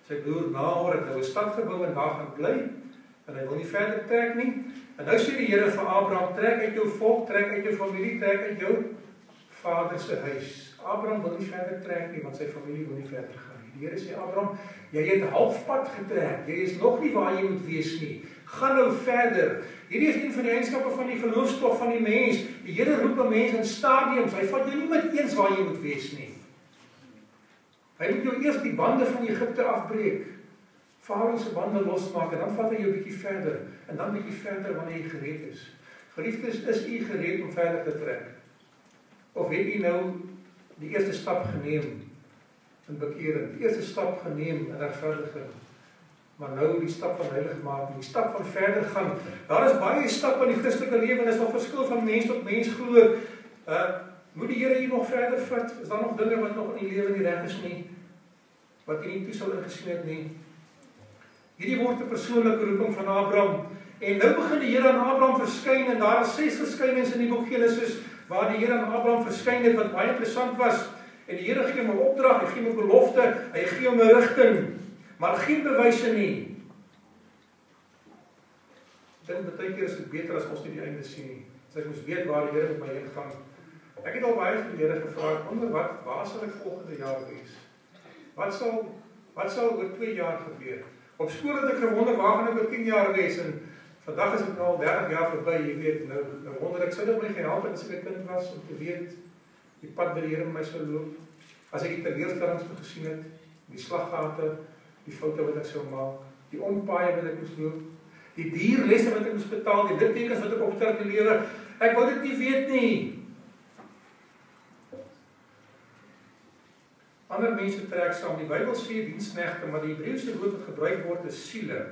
Sy broer Nahor het nou 'n stad gebou en daar gaan bly en hy wil nie verder trek nie. En nou sê die Here vir Abraham: "Trek uit jou volk, trek uit jou familie, trek uit jou vader se huis." Abraham wil nie verder trek nie want sy familie wil nie verder gaan nie. Die Here sê Abraham, jy het halfpad getrek. Jy is nog nie waar jy moet wees nie. Gaan nou verder. Hierdie is een van die eienskappe van die geloofstog van die mens. Die Here roep 'n mens in stadiums. Hy vat jou nie met eens waar jy moet wees nie. Hy moet jou eers die bande van Egipte afbreek. Farao se bande losmaak en dan vat hy jou bietjie verder en dan bietjie verder wanneer jy gereed is. Geliefdes, is u gereed om verder te trek? Of het u nou die eerste stap geneem in bekering, die eerste stap geneem in regverdiging. Maar nou die stap van heilig maak, die stap van verder gaan. Daar is baie stappe in die Christelike lewe en is al verskil van mens tot mens glo. Uh moet die Here hier nog verder vat? Is daar nog dinge wat nog in die lewe nie reg is nie? Wat jy nie toe sou ingesien het nie? Hierdie word 'n persoonlike roeping van Abraham. En nou begin die Here aan Abraham verskyn en daar is ses verskynings in die boek Genesis waar die Here aan Abraham verskyn het wat baie interessant was en die Here gee hom 'n opdrag, hy gee hom 'n belofte, hy gee hom 'n rigting, maar geen bewyse nie. Dit baie keer is dit beter as ons nie die einde sien nie. As ek moes weet waar die Here met my heen gaan. Ek het al baie vir die Here gevra, onder wat waar sal ek volgende jaar wees? Wat sal wat sal oor 2 jaar gebeur? Op skool het ek gewonder waar gaan ek oor 10 jaar wees en Vandag is dit nou al 30 jaar verby, jy weet, nou wonder ek sou dit my gehelp het as ek 'n kind was om te weet die pad wat die Here my sou loop. As ek die teleurstellings gesien het, die slaggate, die foute wat ek sou maak, die onpaaie wat ek moes loop, die dierlesse wat ek moes betaal, die littekens wat ek opstel in die lewe, ek wou dit nie weet nie. Ander mense trek saam. Die Bybel sê diensknegte, maar die Hebreëse woord wat gebruik word is siele.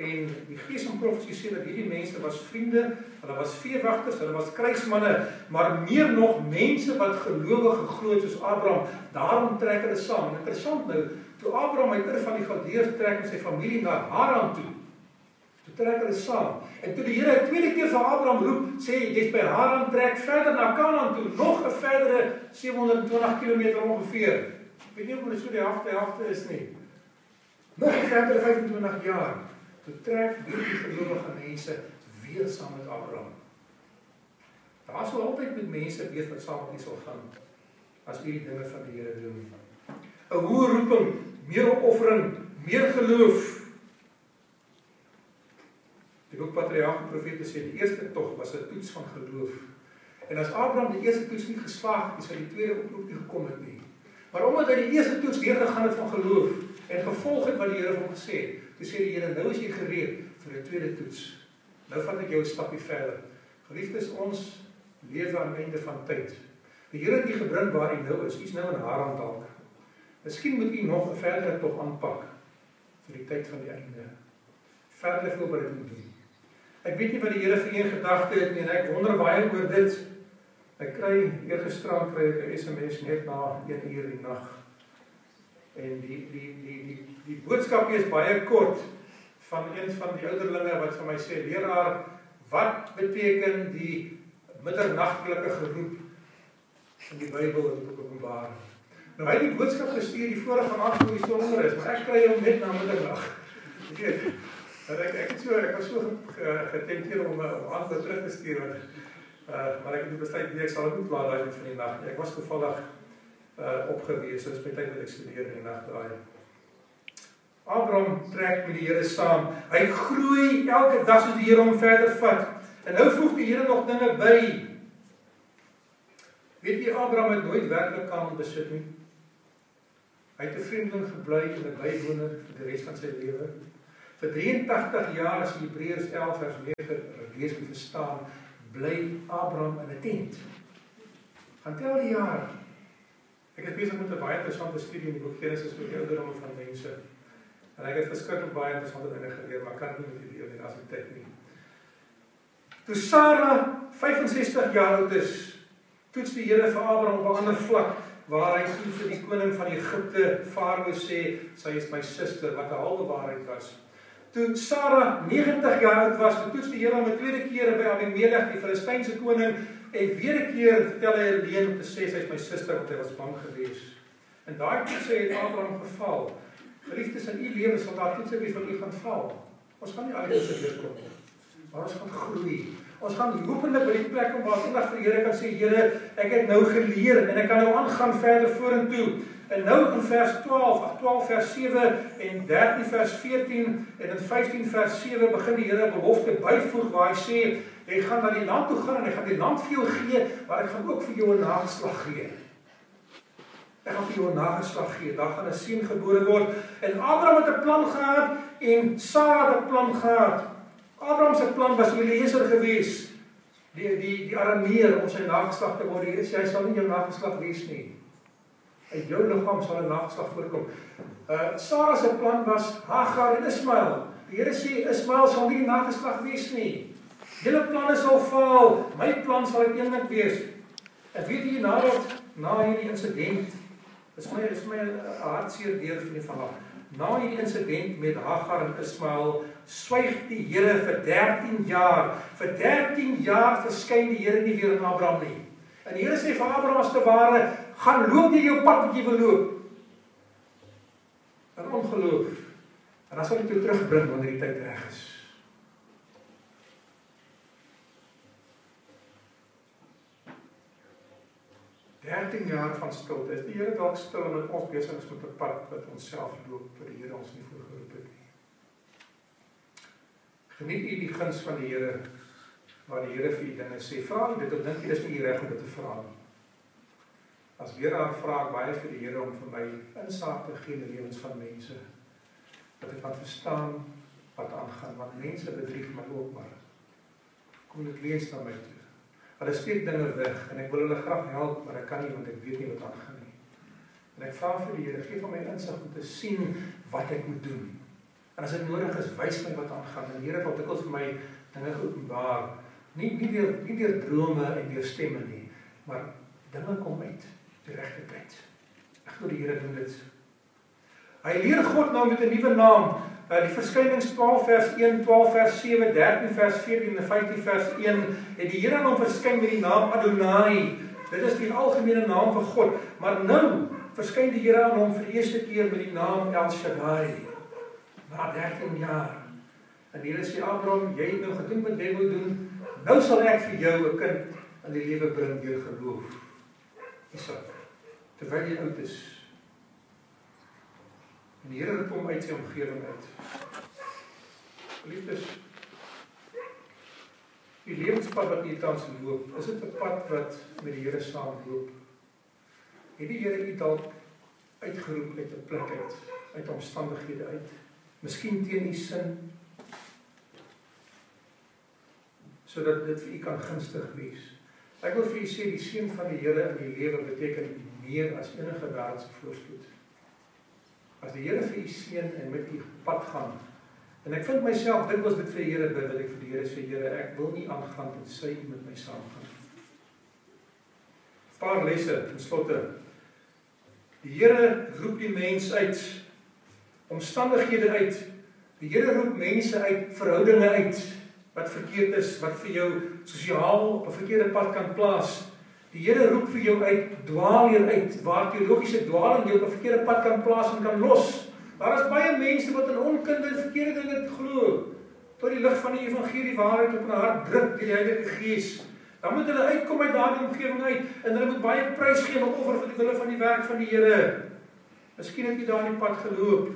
En die Gees van profesie sê dat hierdie mense was vriende, hulle was veewagters, hulle was krygsmanne, maar meer nog mense wat gelowig geglo het soos Abraham. Daarom trek hulle saam. Interessant nou, toe Abraham uit Ur van die Galdeërs trek met sy familie na Haran toe, toe trek hulle saam. En toe die Here 'n tweede keer vir Abraham roep, sê jy's by Haran trek verder na Kanaan toe, nog 'n verdere 720 km ongeveer. Ek weet nie of dit so die helfte helfte is nie. Nog 'n verdere 25 jaar betrek hierdie gelowige mense weer saam met Abraham. Daar sou altyd met mense wees wat saam met U sal gaan as U die dinge van die Here doen. 'n Hoë roeping, meer opoffering, meer geloof. Die boek Patriarge Profete sê die eerste tog was 'n toets van geloof. En as Abraham die eerste toets nie geslaag het, is hy die tweede oproep nie gekom het nie. Maar omdat hy die eerste toets deur gegaan het van geloof en gevolg het wat die Here hom gesê het, Toe sê die Here, nou is jy gereed vir 'n tweede toets. Nou vat ek jou 'n stapie verder. Geliefdes, ons leef aan die einde van tyd. Die Here het u gebring waar u nou is. U's nou in Haran dalk. Miskien moet u nog 'n verdere tog aanpak vir die tyd van die einde. Verder voorbereiding doen. Ek weet nie wat die Here vir u gedagte het nie en ek wonder baie oor dit. Ek kry eergisterand kry ek 'n SMS net na 1 uur die nag. En die die die die die boodskap is baie kort van een van die ouderlinge wat vir my sê leraar wat beteken die middernagtelike geroep in die Bybel in die Openbaring. Nou hy het die boodskap gestuur die vorige 8 uur die son onder is, maar ek kry hom net na middernag. Maar ek ek het so ek was so getenteer om 'n antwoord terug te stuur wat uh maar ek het besluit nee ek sal dit nie klaar raai van die nag. Ek was toevallig uh opgewees, is baie tyd wat ek studeer in die nag daai. Abraham trek met die Here saam. Hy groei elke dag soos die Here hom verder vat. En nou voeg die Here nog dinge by. Weet jy Abraham het nooit werklik kan besit nie. Hy het 'n vreemdeling gebly en 'n bywoner vir die res van sy lewe. Vir 83 jaar as Hebreërs 11 vers 9 lees en verstaan, bly Abraham in 'n tent. Gaan tel die jare. Ek het besig met 'n baie interessante studie in die boek Genesis oor die ouderdom van mense. En ek het verskriklik baie interessante dinge geleer, maar kan nie met julle deel nie as ek tyd nie. Toe Sara 65 jaar oud is, toets die Here vir Abraham op 'n ander vlak waar hy sê vir die koning van Egipte, Farao sê, sy is my suster wat 'n halwe waarheid was. Toe Sara 90 jaar oud was, toets die Here hom 'n tweede keer by Abimelech, die Filistynse koning, en weer 'n keer vertel hy alleen om te sê sy is my suster want hy was bang geweest. En daai keer sê het Abraham geval. Geliefdes in u lewe sal daar iets wees wat u gaan val. Ons gaan nie altyd se weer kom nie. Maar ons gaan groei. Ons gaan hopelik by die plek kom waar eendag vir die Here kan sê Here, ek het nou geleer en ek kan nou aangaan verder vorentoe. En nou in vers 12, 12 vers 7 en 13 vers 14 en in 15 vers 7 begin die Here belofte byvoeg waar hy sê jy gaan na die land toe gaan en ek gaan die land vir jou gee, maar ek gaan ook vir jou 'n nageslag gee. Ek gaan vir jou 'n nageslag gee. Daar gaan 'n seun gebore word en Abraham het 'n plan gehad en Sara het 'n plan gehad. Abraham se plan was Eliezer gewees. Die die die Arameer om sy nageslag te word. Hy sê hy sal nie jou nageslag wees nie. Uit jou liggaam sal 'n nageslag voorkom. Uh Sara se plan was Hagar en Ismael. Die Here sê Ismael sal nie die nageslag wees nie. Julle planne sal faal. My plan sal uiteindelik wees. Ek weet jy nadat na hierdie insident is my is my hartseer deur van die verhaal. Na hierdie insident met Hagar en Ismael swyg die Here vir 13 jaar. Vir 13 jaar verskyn die Here nie weer aan Abraham nie. En die Here sê vir Abraham as te ware, gaan loop jy jou pad wat jy wil loop. In ongeloof. En dan sal ek jou terugbring wanneer die tyd reg is. 13 jaar van stilte. Is die Here dalk stil omdat ons besig is met 'n pad wat ons self loop vir die Here ons nie voorgeroep het nie. Geniet u die guns van die Here waar die Here vir u dinge sê. Vra u dit of dink jy dis nie reg om dit te vra nie. As weer daar vra ek baie vir die Here om vir my insig te gee in die lewens van mense dat ek kan verstaan wat aangaan want mense bedrieg my ook maar. Kom dit lees na my toe. Hulle steek dinge weg en ek wil hulle graag help, maar ek kan nie want ek weet nie wat aangaan nie. En ek vra vir die Here, gee vir my insig om te sien wat ek moet doen. En as dit nodig is, wys my wat aangaan. En Here wil dikwels vir my dinge openbaar. Nie nie deur nie deur drome en deur stemme nie, maar dinge kom uit die regte tyd. Ek glo die Here doen dit. Hy leer God nou met 'n nuwe naam. Uh, die verskynings 12 vers 1, 12 vers 7, 13 vers 14 en 15 vers 1 het die Here aan hom verskyn met die naam Adonai. Dit is die algemene naam vir God, maar nou verskyn die Here aan hom vir die eerste keer met die naam El Shaddai. Na 13 jaar. En hier is die Abraham, jy het nou gedoen wat jy wou doen. Nou sal ek vir jou 'n kind in die lewe bring deur geloof. Isak. Terwyl jy oud is, En die Here roep hom uit sy omgewing uit. Liefdes. Die lewenspad wat jy tans loop, is dit 'n pad wat met die Here saamloop? Het die Here u dalk uitgeroep uit 'n plek uit, uit omstandighede uit? Miskien teen u sin sodat dit vir u kan gunstig wees. Ek wil vir u sê die seën van die Here in u lewe beteken meer as enige wêreldse voorspoed. As die Here vir u seën en met u pad gaan. En ek vind myself dikwels dit vir die Here bid dat ek vir die Here sê Here, ek wil nie aangaan tot sy met my saamgaan. Paar lesse ten slotte. Die Here roep die mens uit omstandighede uit. Die Here roep mense uit, verhoudinge uit wat verkeerd is, wat vir jou sosiaal op 'n verkeerde pad kan plaas. Die Here roep vir jou uit, dwaal hier uit, waar teologiese dwaaling jou op 'n verkeerde pad kan plaas en kan los. Daar is baie mense wat in onkunde en verkeerde dinge glo. Tot die lig van die evangelie waarheid op hulle hart druk deur die Heilige Gees. Dan moet hulle uitkom uit daardie omgewing uit en hulle moet baie prys gee en offer vir die wille van die werk van die Here. Miskien het jy daardie pad geloop.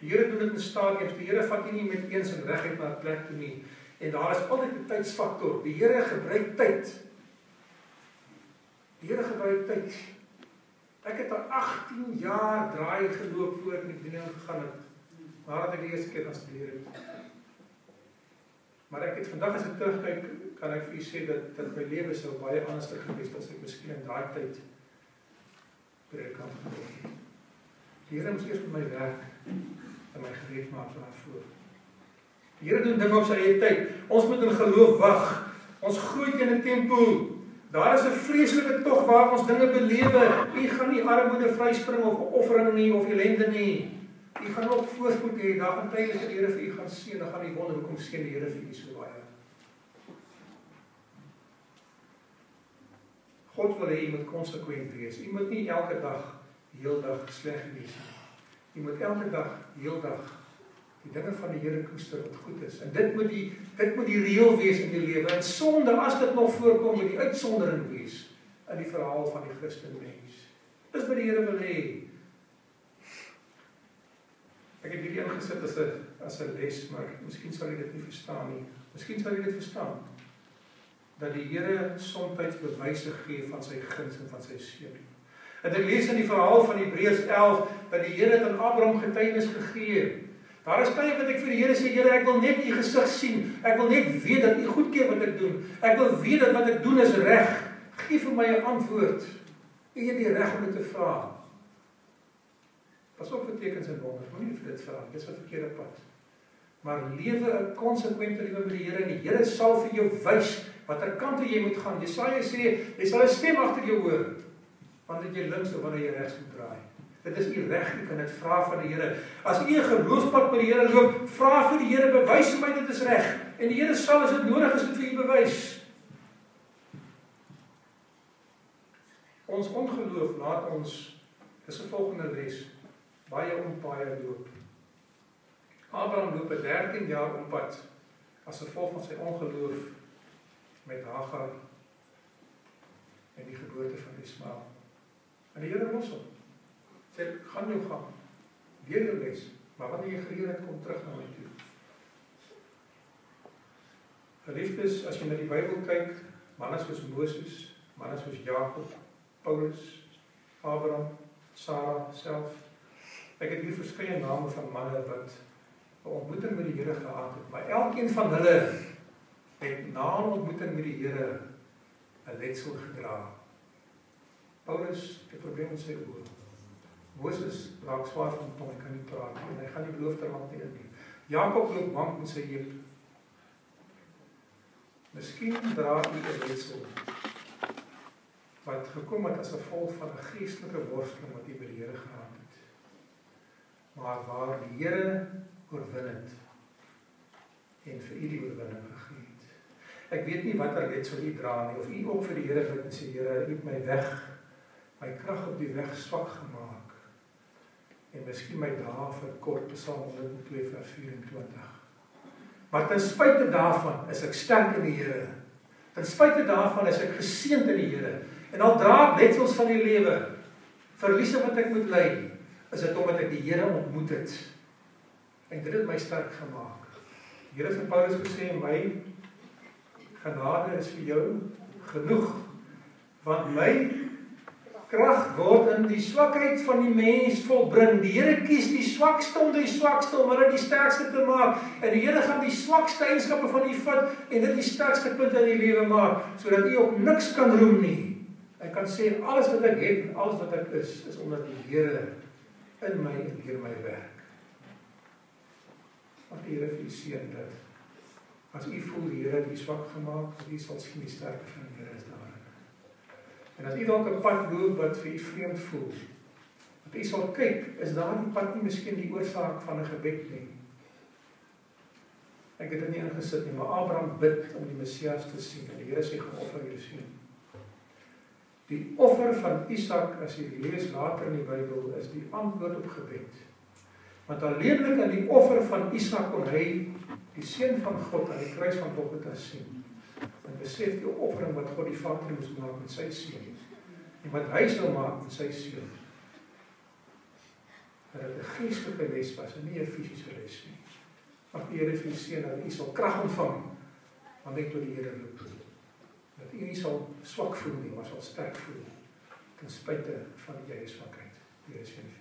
Die Here doen dit in stadiums. Die Here vat jy nie met eens en reguit na 'n plek toe nie. En daar is altyd 'n tydsfaktor. Die Here gebruik tyd Die Here gebruik tyd. Ek het al 18 jaar draai geloop voor ek met die ding gegaan het. Nadat ek die eerste keer gestudeer het. Maar ek het vandag as ek terugkyk, kan ek vir u sê dat dat my lewe sou baie anders gewees het as ek miskien in daai tyd preek kan gedoen. Die Here moet eers met my werk en my gereed maak daarvoor. Die Here doen dinge op sy eie tyd. Ons moet in geloof wag. Ons groei teen 'n tempo. Daar is 'n vreeslike tog waar ons dinge belewe. U gaan nie armoede vryspring of offering nie of ellende nie. U gaan ook voorspoed hê. Daar gaan tye dat die Here vir u gaan seën. Dan gaan u wonder hoekom seën die Here vir u so baie. God wil hê jy moet konsekwent wees. Jy moet nie elke dag heeldag sleg wees nie. Jy moet elke dag heeldag die dinge van die Here koester wat goed is. En dit moet die dit moet die reël wees in die lewe. En sonder as dit nog voorkom moet die uitsondering wees in die verhaal van die Christen mens. Dis wat die Here wil hê. Ek het hierdie ingesit as 'n as 'n les, maar miskien sal jy dit nie verstaan nie. Miskien sal jy dit verstaan dat die Here soms bewyse gee van sy guns en van sy seën. En ek lees in die verhaal van Hebreërs 11 dat die Here aan Abraham getuienis gegee het. Daar is tye wat ek vir die Here sê, Here, ek wil net u gesig sien. Ek wil net weet dat u goedkeur wat ek doen. Ek wil weet dat wat ek doen is reg. Gee vir my 'n antwoord. U het die reg om dit te vra. Pas op vir tekens en wonders. Moenie vir dit vra. Dis 'n verkeerde pad. Maar lewe 'n konsekwente lewe met die Here en die Here sal vir jou wys watter kant toe jy moet gaan. Jesaja sê, jy sal 'n stem agter jou hoor wanneer jy links of wanneer jy regs moet draai. Dit is u reg, u kan dit vra van die Here. As u 'n geloofspad met die Here loop, vra vir die Here bewys vir my dit is reg. En die Here sal as dit nodig is vir u bewys. Ons ongeloof laat ons dis 'n volgende les baie onpaai loop. Abraham loop 'n 13 jaar op pad as gevolg van sy ongeloof met Hagar en die geboorte van Ismael. En die Here los hom. Sê gaan nou gaan. Leer jou les, maar wanneer jy gereed kom terug na my toe. Geliefdes, as jy na die Bybel kyk, manne soos Moses, manne soos Jakob, Paulus, Abraham, Sara self. Ek het hier verskeie name van manne wat 'n ontmoeting met die Here gehad het, maar elkeen van hulle het na 'n ontmoeting met die Here 'n letsel gedra. Paulus het 'n probleem met sy oë. Moses raak swaar van tong, kan nie praat nie en hy gaan nie beloofde land nie in nie. Jakob loop mank met sy heup. Miskien dra hy 'n letsel wat gekom het as gevolg van 'n geestelike worsteling wat hy by die Here gehad het. Maar waar die Here oorwin het en vir u die oorwinning gegee het. Ek weet nie watter letsel u dra nie of u ook vir die Here bid en sê Here, u het my weg my krag op die weg swak gemaak. En miskien my dae verkort, Psalm 102 vers 24. Maar ten spyte daarvan is ek sterk in die Here. Ten spyte daarvan is ek geseënd in die Here. En al dra ek letsels van die lewe, verliese wat ek moet ly, is dit omdat ek die Here ontmoet het. En dit het my sterk gemaak. Die Here het Paulus gesê my genade is vir jou genoeg want my krag word in die swakheid van die mens volbring. Die Here kies die swakste onder die swakste om hulle die sterkste te maak. En die Here gaan die swakste eienskappe van u vat en dit die sterkste punte in die lewe maak sodat u op niks kan roem nie. Ek kan sê alles wat ek het, alles wat ek is, is omdat die Here in my en deur my werk. Mag die Here vir u seën dat as u voel die Here het u swak gemaak, u sal sien die sterkte van die Here. En as u dalk 'n pad loop wat vir u vreemd voel, dat u sal kyk, is daardie pad nie miskien die oorsaak van 'n gebed nie. Ek het dit nie ingesit nie, maar Abraham bid om die Messias te sien en die Here sê geoffer hierdie seun. Die offer van Isak as jy lees later in die Bybel is die antwoord op gebed. Want alleenlik aan die offer van Isak kon hy die seun van God aan die kruis van Golgotha sien. En besef die opoffering wat God die Vader moes maak met sy seun en wat hy sou maak met sy seun. Dat dit 'n geestelike les was en nie 'n fisiese les nie. Mag die Here vir u seën dat u sal krag ontvang wanneer jy tot die Here loop. Dat u nie sal swak voel nie, maar sal sterk voel ten spyte van die eie swakheid. Die Here seën vir